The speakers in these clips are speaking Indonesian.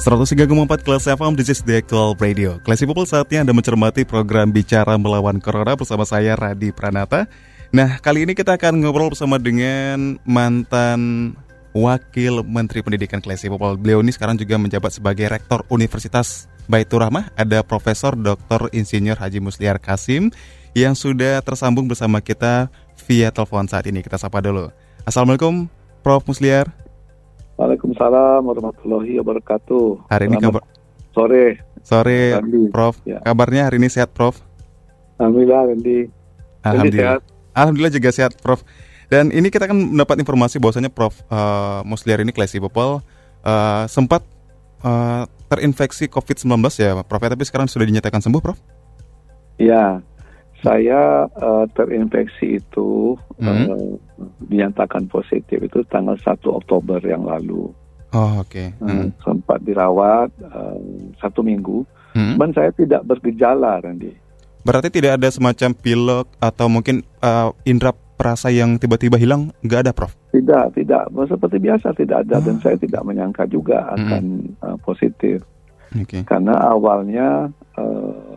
103,4 kelas FM, this is the actual radio. Classy People saatnya Anda mencermati program Bicara Melawan Corona bersama saya, Radi Pranata. Nah, kali ini kita akan ngobrol bersama dengan mantan Wakil Menteri Pendidikan Classy People. Beliau ini sekarang juga menjabat sebagai Rektor Universitas Baitur Rahmah. Ada Profesor Dr. Insinyur Haji Musliar Kasim yang sudah tersambung bersama kita via telepon saat ini. Kita sapa dulu. Assalamualaikum, Prof. Musliar. Waalaikumsalam warahmatullahi wabarakatuh. Hari ini kabar sore. Sore, Randy. Prof. Ya. Kabarnya hari ini sehat, Prof? Alhamdulillah, Randy. Alhamdulillah. Sehat. Alhamdulillah juga sehat, Prof. Dan ini kita akan mendapat informasi bahwasanya Prof uh, Musliar ini Classy People uh, sempat uh, terinfeksi COVID-19 ya, Prof. Ya, tapi sekarang sudah dinyatakan sembuh, Prof? Ya, saya uh, terinfeksi itu hmm. uh, dinyatakan positif itu tanggal 1 Oktober yang lalu. Oh oke. Okay. Hmm. Uh, sempat dirawat uh, satu minggu, hmm. dan saya tidak bergejala, Randy. Berarti tidak ada semacam pilek atau mungkin uh, indera perasa yang tiba-tiba hilang, nggak ada, Prof? Tidak, tidak. Seperti biasa tidak ada, dan saya tidak menyangka juga akan hmm. uh, positif. Okay. Karena awalnya uh,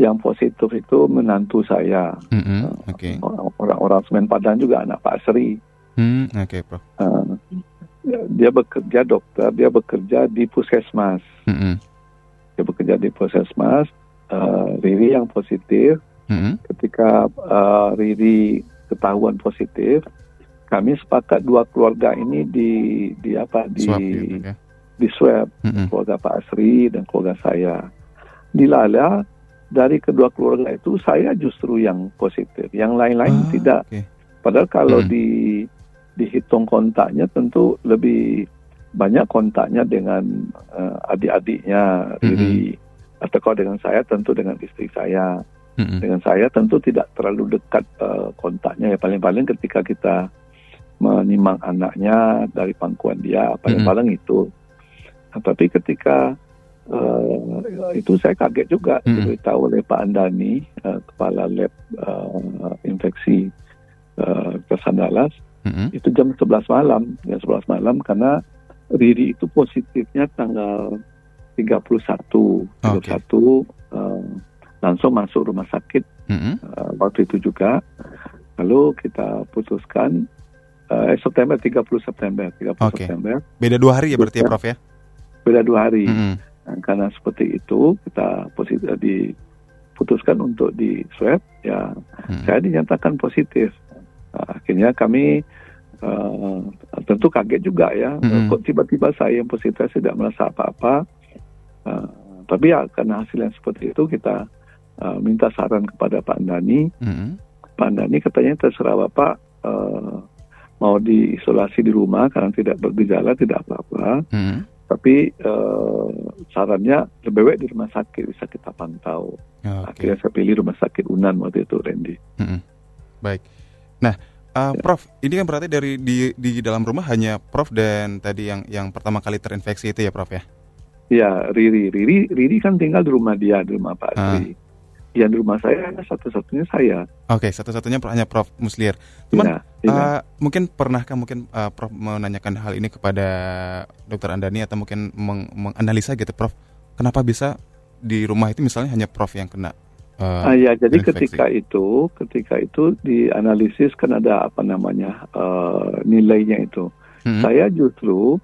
yang positif itu menantu saya. Mm-hmm. Okay. Orang-orang Semen Padang juga anak Pak Sri. Mm, Oke, okay, Prof. Uh, dia bekerja dokter, dia bekerja di puskesmas. Mm-hmm. Dia bekerja di puskesmas. Uh, Riri yang positif. Mm-hmm. Ketika uh, Riri ketahuan positif, kami sepakat dua keluarga ini di di apa di swab, ya, di swab mm-hmm. keluarga Pak Asri dan keluarga saya. Dilala dari kedua keluarga itu saya justru yang positif, yang lain-lain ah, tidak. Okay. Padahal kalau hmm. di dihitung kontaknya tentu lebih banyak kontaknya dengan uh, adik-adiknya Riri hmm. atau kalau dengan saya tentu dengan istri saya. Hmm. Dengan saya tentu tidak terlalu dekat uh, kontaknya ya paling-paling ketika kita menimang anaknya dari pangkuan dia paling-paling hmm. itu. Nah, tapi ketika uh, itu saya kaget juga hmm. diberitahu oleh Pak Andani uh, kepala lab uh, infeksi uh, Kesandalas hmm. itu jam 11 malam jam 11 malam karena Riri itu positifnya tanggal 31 okay. 31 uh, langsung masuk rumah sakit hmm. uh, waktu itu juga lalu kita putuskan uh, September 30 September 30 okay. September beda dua hari ya berarti ya Prof ya beda dua hari -hmm Nah, karena seperti itu kita positif diputuskan untuk di swab ya hmm. saya dinyatakan positif. Nah, akhirnya kami uh, tentu kaget juga ya hmm. kok tiba-tiba saya yang positif tidak merasa apa-apa. Uh, tapi ya karena hasil yang seperti itu kita uh, minta saran kepada Pak Andani. Hmm. Pak Andani katanya terserah Bapak uh, mau diisolasi di rumah karena tidak bergejala tidak apa-apa. Hmm tapi uh, sarannya lebih baik di rumah sakit bisa kita pantau. Okay. Akhirnya saya pilih rumah sakit Unan waktu itu, Randy. Hmm, baik. Nah, uh, ya. Prof, ini kan berarti dari di di dalam rumah hanya Prof dan tadi yang yang pertama kali terinfeksi itu ya, Prof ya? Ya, Riri, Riri, Riri kan tinggal di rumah dia, di rumah Pak Riri. Uh yang di rumah saya hanya satu-satunya saya. Oke, okay, satu-satunya hanya Prof Muslir. Cuman ya, ya. Uh, mungkin pernahkah mungkin uh, Prof menanyakan hal ini kepada Dokter Andani atau mungkin meng menganalisa gitu, Prof? Kenapa bisa di rumah itu misalnya hanya Prof yang kena? Uh, ah, ya, jadi infeksi? ketika itu, ketika itu dianalisis kan ada apa namanya uh, nilainya itu. Hmm. Saya justru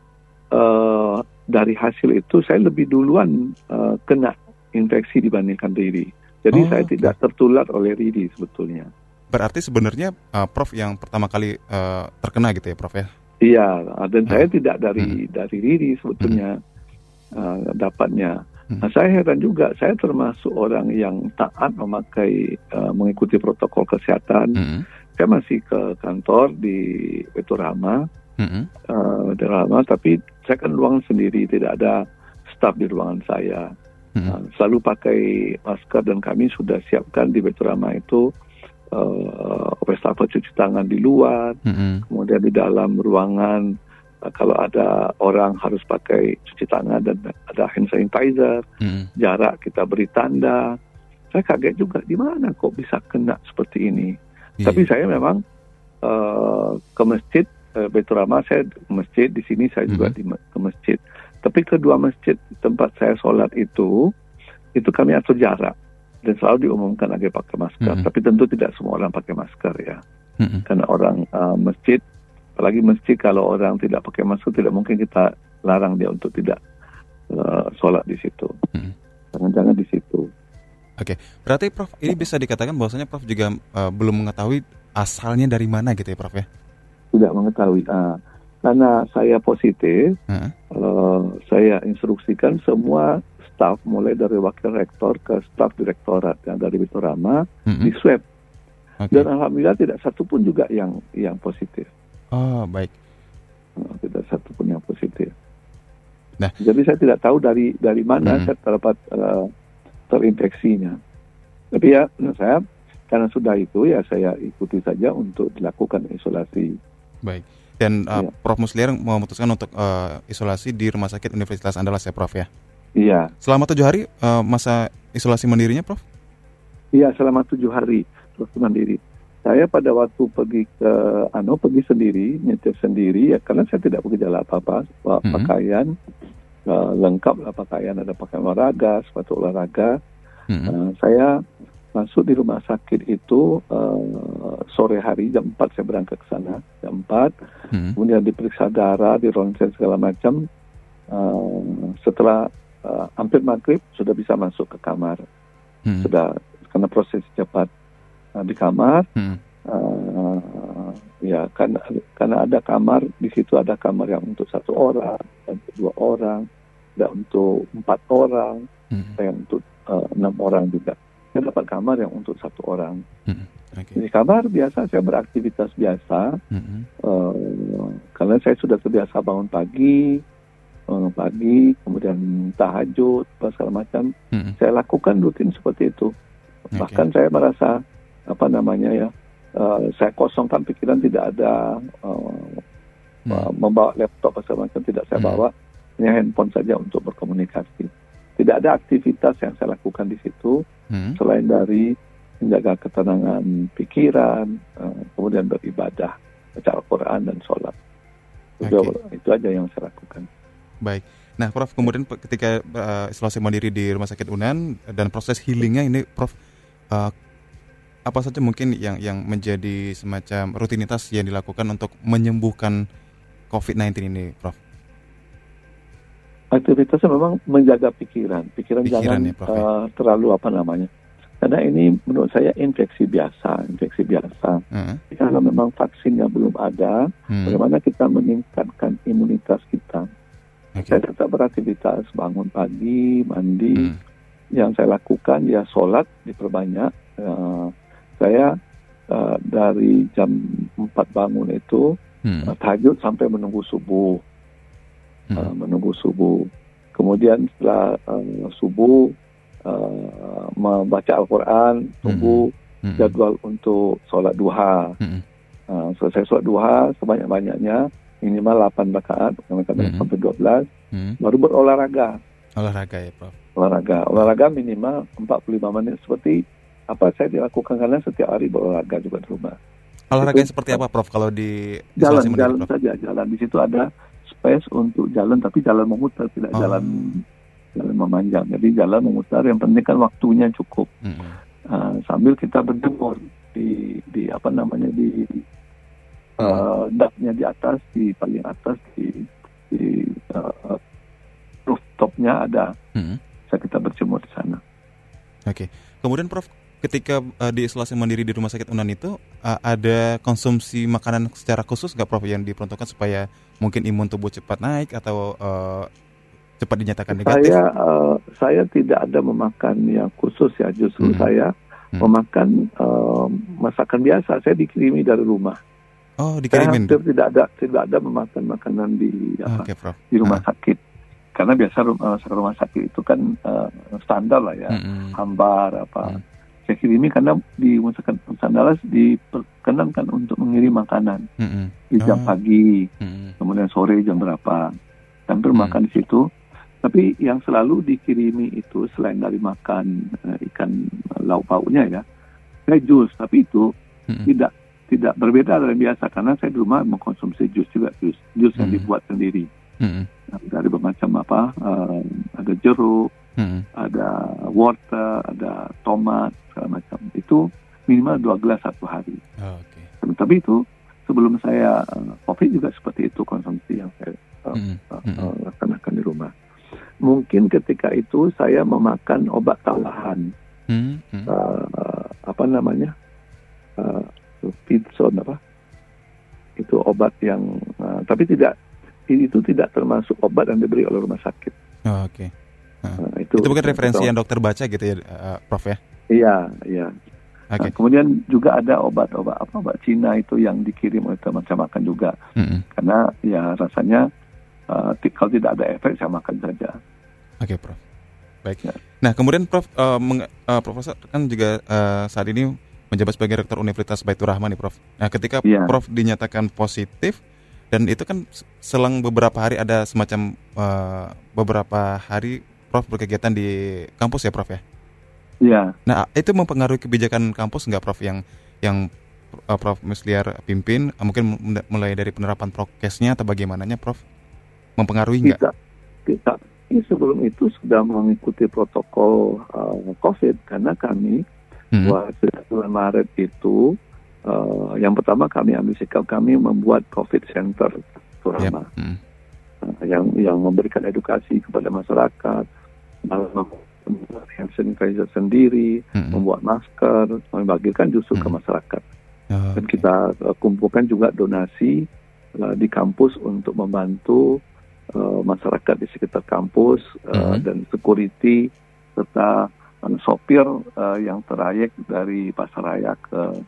uh, dari hasil itu saya lebih duluan uh, kena infeksi dibandingkan diri. Jadi oh, saya tidak tertular oleh Ridi sebetulnya. Berarti sebenarnya uh, Prof yang pertama kali uh, terkena gitu ya Prof ya? Iya, dan hmm. saya tidak dari hmm. dari Ridi sebetulnya hmm. uh, dapatnya. Hmm. Nah, saya heran juga, saya termasuk orang yang taat memakai uh, mengikuti protokol kesehatan. Hmm. saya masih ke kantor di Beturama, mm-hmm. uh, Rama, tapi saya kan ruangan sendiri, tidak ada staf di ruangan saya. Mm-hmm. Uh, selalu pakai masker dan kami sudah siapkan di Beturama itu uh, wastafel cuci tangan di luar, mm-hmm. kemudian di dalam ruangan uh, kalau ada orang harus pakai cuci tangan dan ada hand sanitizer, mm-hmm. jarak kita beri tanda. Saya kaget juga di mana kok bisa kena seperti ini. Yeah. Tapi saya memang uh, ke masjid uh, saya ke masjid di sini saya juga mm -hmm. di ke masjid. Tapi kedua masjid tempat saya sholat itu itu kami atur jarak dan selalu diumumkan agar pakai masker. Mm -hmm. Tapi tentu tidak semua orang pakai masker ya. Mm -hmm. Karena orang uh, masjid apalagi masjid kalau orang tidak pakai masker tidak mungkin kita larang dia untuk tidak uh, sholat di situ. Jangan-jangan mm -hmm. di situ. Oke, berarti Prof ini bisa dikatakan bahwasanya Prof juga uh, belum mengetahui asalnya dari mana gitu ya Prof ya? Tidak mengetahui. Uh, karena saya positif, uh-huh. Uh, saya instruksikan semua staf mulai dari wakil rektor ke staf direktorat yang dari Bitorama uh-huh. di swab. Okay. Dan alhamdulillah tidak satu pun juga yang yang positif. Oh baik. Uh, tidak satu pun yang positif. Nah, jadi saya tidak tahu dari dari mana uh-huh. saya terdapat uh, terinfeksinya. Tapi ya saya karena sudah itu ya saya ikuti saja untuk dilakukan isolasi. Baik. Dan uh, ya. Prof Musliar memutuskan untuk uh, isolasi di Rumah Sakit Universitas Andalas ya Prof ya? Iya. Selama tujuh hari uh, masa isolasi mandirinya Prof? Iya selama tujuh hari isolasi mandiri. Saya pada waktu pergi ke ano pergi sendiri nyetir sendiri ya karena saya tidak bergejala apa-apa mm-hmm. pakaian uh, lengkap lah pakaian ada pakaian olahraga sepatu olahraga hmm. uh, saya masuk di rumah sakit itu uh, sore hari jam 4 saya berangkat ke sana jam 4 hmm. kemudian diperiksa darah di ronsen segala macam uh, setelah uh, hampir maghrib sudah bisa masuk ke kamar hmm. sudah karena proses cepat uh, di kamar hmm. uh, ya karena karena ada kamar di situ ada kamar yang untuk satu orang dan dua orang dan untuk empat orang hmm. dan untuk uh, enam orang juga saya dapat kamar yang untuk satu orang hmm. okay. di kamar biasa saya beraktivitas biasa hmm. uh, karena saya sudah terbiasa bangun pagi bangun pagi kemudian tahajud segala macam hmm. saya lakukan rutin seperti itu okay. bahkan saya merasa apa namanya ya uh, saya kosongkan pikiran tidak ada uh, hmm. membawa laptop segala macam tidak saya hmm. bawa hanya handphone saja untuk berkomunikasi tidak ada aktivitas yang saya lakukan di situ hmm. selain dari menjaga ketenangan pikiran uh, kemudian beribadah baca Al-Quran dan sholat itu, okay. itu aja yang saya lakukan baik Nah, Prof, kemudian ketika uh, isolasi mandiri di Rumah Sakit Unan dan proses healingnya ini, Prof, uh, apa saja mungkin yang yang menjadi semacam rutinitas yang dilakukan untuk menyembuhkan COVID-19 ini, Prof? Aktivitasnya memang menjaga pikiran, pikiran, pikiran jangan ya, Prof, uh, terlalu apa namanya. Karena ini menurut saya infeksi biasa, infeksi biasa. Hmm. Kalau memang vaksinnya belum ada, hmm. bagaimana kita meningkatkan imunitas kita? Okay. Saya tetap beraktivitas, bangun pagi, mandi. Hmm. Yang saya lakukan ya sholat diperbanyak. Uh, saya uh, dari jam 4 bangun itu hmm. uh, tahajud sampai menunggu subuh. Hmm. Uh, menunggu subuh. Kemudian setelah uh, subuh uh, membaca Al-Quran, tunggu hmm. hmm. jadwal untuk sholat duha. Hmm. Uh, selesai sholat duha sebanyak-banyaknya minimal 8 rakaat, kadang-kadang hmm. sampai 12, hmm. baru berolahraga. Olahraga ya Prof? Olahraga. Olahraga minimal 45 menit seperti apa saya dilakukan karena setiap hari berolahraga juga di rumah. Olahraga seperti apa, Prof? Kalau di jalan, jalan Prof? saja, jalan di situ ada space untuk jalan, tapi jalan memutar tidak oh. jalan jalan memanjang. Jadi jalan memutar, yang penting kan waktunya cukup. Mm -hmm. uh, sambil kita berjemur di di apa namanya di uh, daknya di atas, di paling atas di di uh, rooftopnya ada. Mm -hmm. Bisa kita berjemur di sana. Oke. Okay. Kemudian Prof ketika uh, di isolasi mandiri di rumah sakit Unan itu uh, ada konsumsi makanan secara khusus nggak Prof yang diperuntukkan supaya mungkin imun tubuh cepat naik atau uh, cepat dinyatakan negatif? Saya uh, saya tidak ada memakan yang khusus ya justru hmm. saya hmm. memakan uh, masakan biasa. Saya dikirimi dari rumah. Oh, dikirimin. Saya tidak ada tidak ada memakan makanan di apa, okay, di rumah ah. sakit. Karena biasa rumah, rumah sakit itu kan uh, standar lah ya, hmm. hambar apa. Hmm. Saya kirimi karena di masakan Sandalas diperkenankan untuk mengirim makanan hmm. di jam oh. pagi, hmm. kemudian sore jam berapa. Hampir hmm. makan di situ. Tapi yang selalu dikirimi itu selain dari makan uh, ikan lauk pauknya ya, saya jus. Tapi itu hmm. tidak tidak berbeda dari biasa karena saya di rumah mengkonsumsi jus juga jus jus yang hmm. dibuat sendiri hmm. dari bermacam apa uh, ada jeruk hmm. ada wortel ada tomat segala macam itu minimal dua gelas satu hari oh, okay. tapi itu sebelum saya uh, covid juga seperti itu konsumsi yang saya uh, hmm. Uh, uh, laksanakan di rumah mungkin ketika itu saya memakan obat tambahan hmm. Hmm. Uh, apa namanya uh, Pitson apa itu obat yang uh, tapi tidak itu tidak termasuk obat yang diberi oleh rumah sakit. Oh, Oke. Okay. Nah, itu, itu bukan referensi yang dokter baca gitu ya, uh, Prof ya? Iya, iya. Okay. Nah, kemudian juga ada obat-obat apa obat Cina itu yang dikirim oleh teman saya makan juga, mm -hmm. karena ya rasanya uh, kalau tidak ada efek saya makan saja. Oke, okay, Prof. Baik. Ya. Nah, kemudian Prof, uh, meng, uh, Profesor kan juga uh, saat ini menjabat sebagai rektor Universitas Baitur Rahman nih Prof. Nah ketika yeah. Prof dinyatakan positif dan itu kan selang beberapa hari ada semacam uh, beberapa hari Prof berkegiatan di kampus ya Prof ya? Iya. Nah itu mempengaruhi kebijakan kampus nggak Prof yang yang uh, Prof Musliar pimpin? Uh, mungkin mulai dari penerapan prokesnya atau bagaimananya Prof? Mempengaruhi nggak? Kita, kita ini sebelum itu sudah mengikuti protokol uh, COVID karena kami hmm. buat bulan Maret itu uh, yang pertama kami ambil sikap kami membuat COVID Center Turama yep. hmm. uh, yang yang memberikan edukasi kepada masyarakat, membuat hand sanitizer sendiri, hmm. membuat masker, membagikan justru hmm. ke masyarakat. Oh, Dan kita uh, kumpulkan juga donasi uh, di kampus untuk membantu uh, masyarakat di sekitar kampus uh, hmm. dan security serta sopir uh, yang terayek dari Pasaraya ke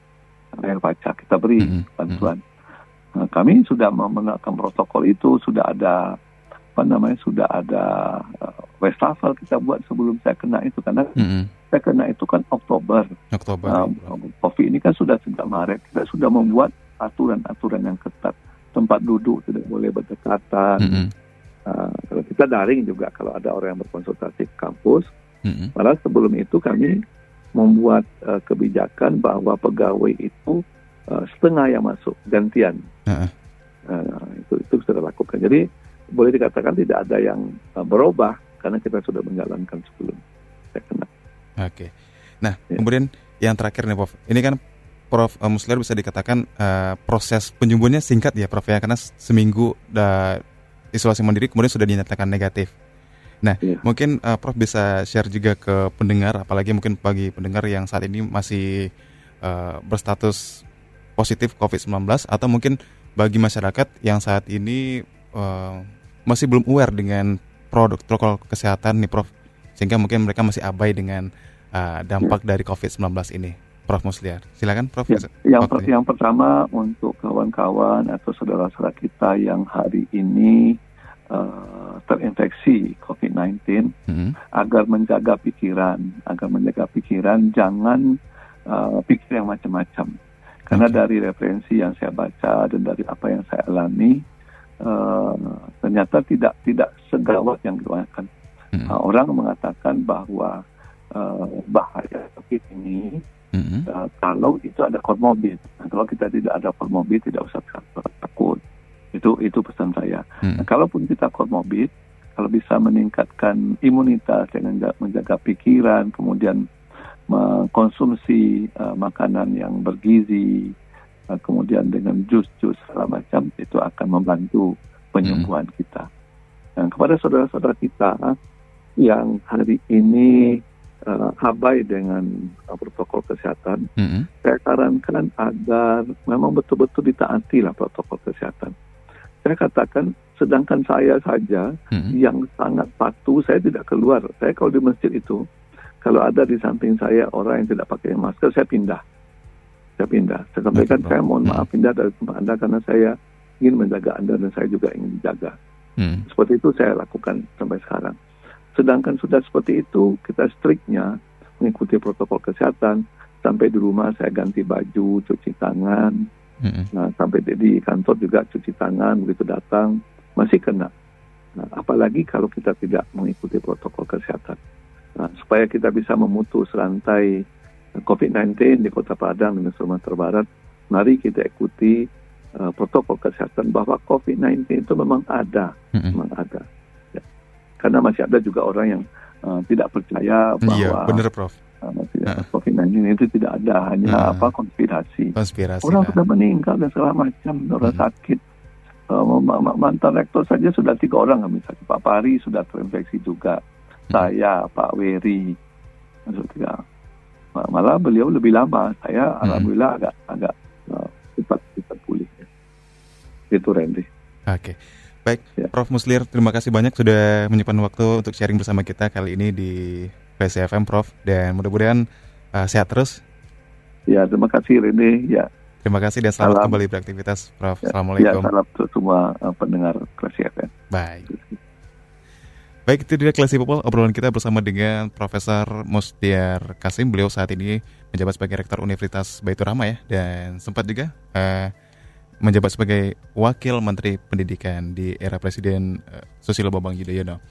Air Paca kita beri mm -hmm. bantuan. Nah, kami sudah mengenalkan protokol itu, sudah ada apa namanya, sudah ada uh, wastafel kita buat sebelum saya kena itu karena mm -hmm. saya kena itu kan Oktober. Oktober. Uh, COVID ini kan sudah sejak Maret kita sudah membuat aturan-aturan yang ketat, tempat duduk tidak boleh berdekatan. Mm -hmm. uh, kalau kita daring juga kalau ada orang yang berkonsultasi ke kampus Mm-hmm. Padahal sebelum itu kami membuat uh, kebijakan bahwa pegawai itu uh, setengah yang masuk gantian. Uh-uh. Uh, itu itu sudah lakukan. Jadi boleh dikatakan tidak ada yang uh, berubah karena kita sudah menjalankan sebelum saya kena. Oke. Nah, ya. kemudian yang terakhir nih Prof. Ini kan Prof uh, Muslir bisa dikatakan uh, proses penyembuhannya singkat ya Prof ya karena seminggu da isolasi mandiri kemudian sudah dinyatakan negatif. Nah, yeah. mungkin uh, Prof bisa share juga ke pendengar, apalagi mungkin bagi pendengar yang saat ini masih uh, berstatus positif COVID-19 atau mungkin bagi masyarakat yang saat ini uh, masih belum aware dengan produk protokol kesehatan nih Prof, sehingga mungkin mereka masih abai dengan uh, dampak yeah. dari COVID-19 ini. Prof Musliar, silakan Prof. Ya, yang, per, yang pertama untuk kawan-kawan atau saudara-saudara kita yang hari ini uh, terinfeksi COVID-19 hmm. agar menjaga pikiran, agar menjaga pikiran jangan uh, pikir yang macam-macam. Karena okay. dari referensi yang saya baca dan dari apa yang saya alami, uh, ternyata tidak tidak segawat yang dibayangkan. Hmm. Uh, orang mengatakan bahwa uh, bahaya COVID ini hmm. uh, kalau itu ada komorbid. Nah, kalau kita tidak ada komorbid, tidak usah takut. Itu itu pesan saya. Hmm. Nah, kalaupun kita komorbid, kalau bisa meningkatkan imunitas dengan menjaga pikiran, kemudian mengkonsumsi uh, makanan yang bergizi, kemudian dengan jus-jus segala macam itu akan membantu penyembuhan hmm. kita. Dan kepada saudara-saudara kita yang hari ini uh, abai dengan uh, protokol kesehatan, -hmm. saya sarankan agar memang betul-betul ditaati lah protokol kesehatan saya katakan sedangkan saya saja hmm. yang sangat patuh saya tidak keluar saya kalau di masjid itu kalau ada di samping saya orang yang tidak pakai masker, saya pindah. Saya pindah. Saya sampaikan saya mohon maaf hmm. pindah dari tempat anda karena saya ingin menjaga anda dan saya juga ingin dijaga. Hmm. Seperti itu saya lakukan sampai sekarang. Sedangkan sudah seperti itu kita striknya mengikuti protokol kesehatan. Sampai di rumah saya ganti baju, cuci tangan. Hmm. Nah, sampai di kantor juga cuci tangan begitu datang masih kena. Nah, apalagi kalau kita tidak mengikuti protokol kesehatan. Nah, supaya kita bisa memutus rantai COVID-19 di Kota Padang dan Sumatera Barat, mari kita ikuti uh, protokol kesehatan bahwa COVID-19 itu memang ada, mm-hmm. memang ada. Ya. Karena masih ada juga orang yang uh, tidak percaya iya, bahwa iya, benar, Prof. Uh, uh. COVID-19 itu tidak ada, hanya uh. apa konspirasi. Konspirasi. Orang sudah meninggal dan segala macam, orang hmm. sakit. Uh, mantan rektor saja sudah tiga orang misalnya Pak Pari sudah terinfeksi juga saya Pak Weri tiga malah beliau lebih lama saya hmm. alhamdulillah agak agak uh, cepat cepat pulih itu Randy oke okay. baik ya. Prof Muslir terima kasih banyak sudah menyimpan waktu untuk sharing bersama kita kali ini di PCFM Prof dan mudah-mudahan uh, sehat terus ya terima kasih Randy ya Terima kasih dan selamat salam. kembali beraktivitas, Prof. Ya, Assalamualaikum. Ya, salam untuk semua uh, pendengar Klasi FM. Baik. Baik, itu dia Classy People, obrolan kita bersama dengan Profesor Musdiar Kasim. Beliau saat ini menjabat sebagai Rektor Universitas Baitur Rahma ya, dan sempat juga uh, menjabat sebagai Wakil Menteri Pendidikan di era Presiden uh, Susilo Bambang Yudhoyono.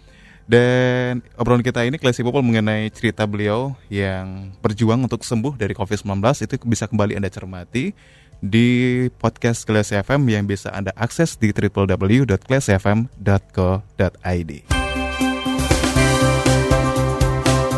Dan obrolan kita ini Classy People mengenai cerita beliau yang berjuang untuk sembuh dari COVID-19 itu bisa kembali Anda cermati di podcast Classy FM yang bisa Anda akses di www.classyfm.co.id.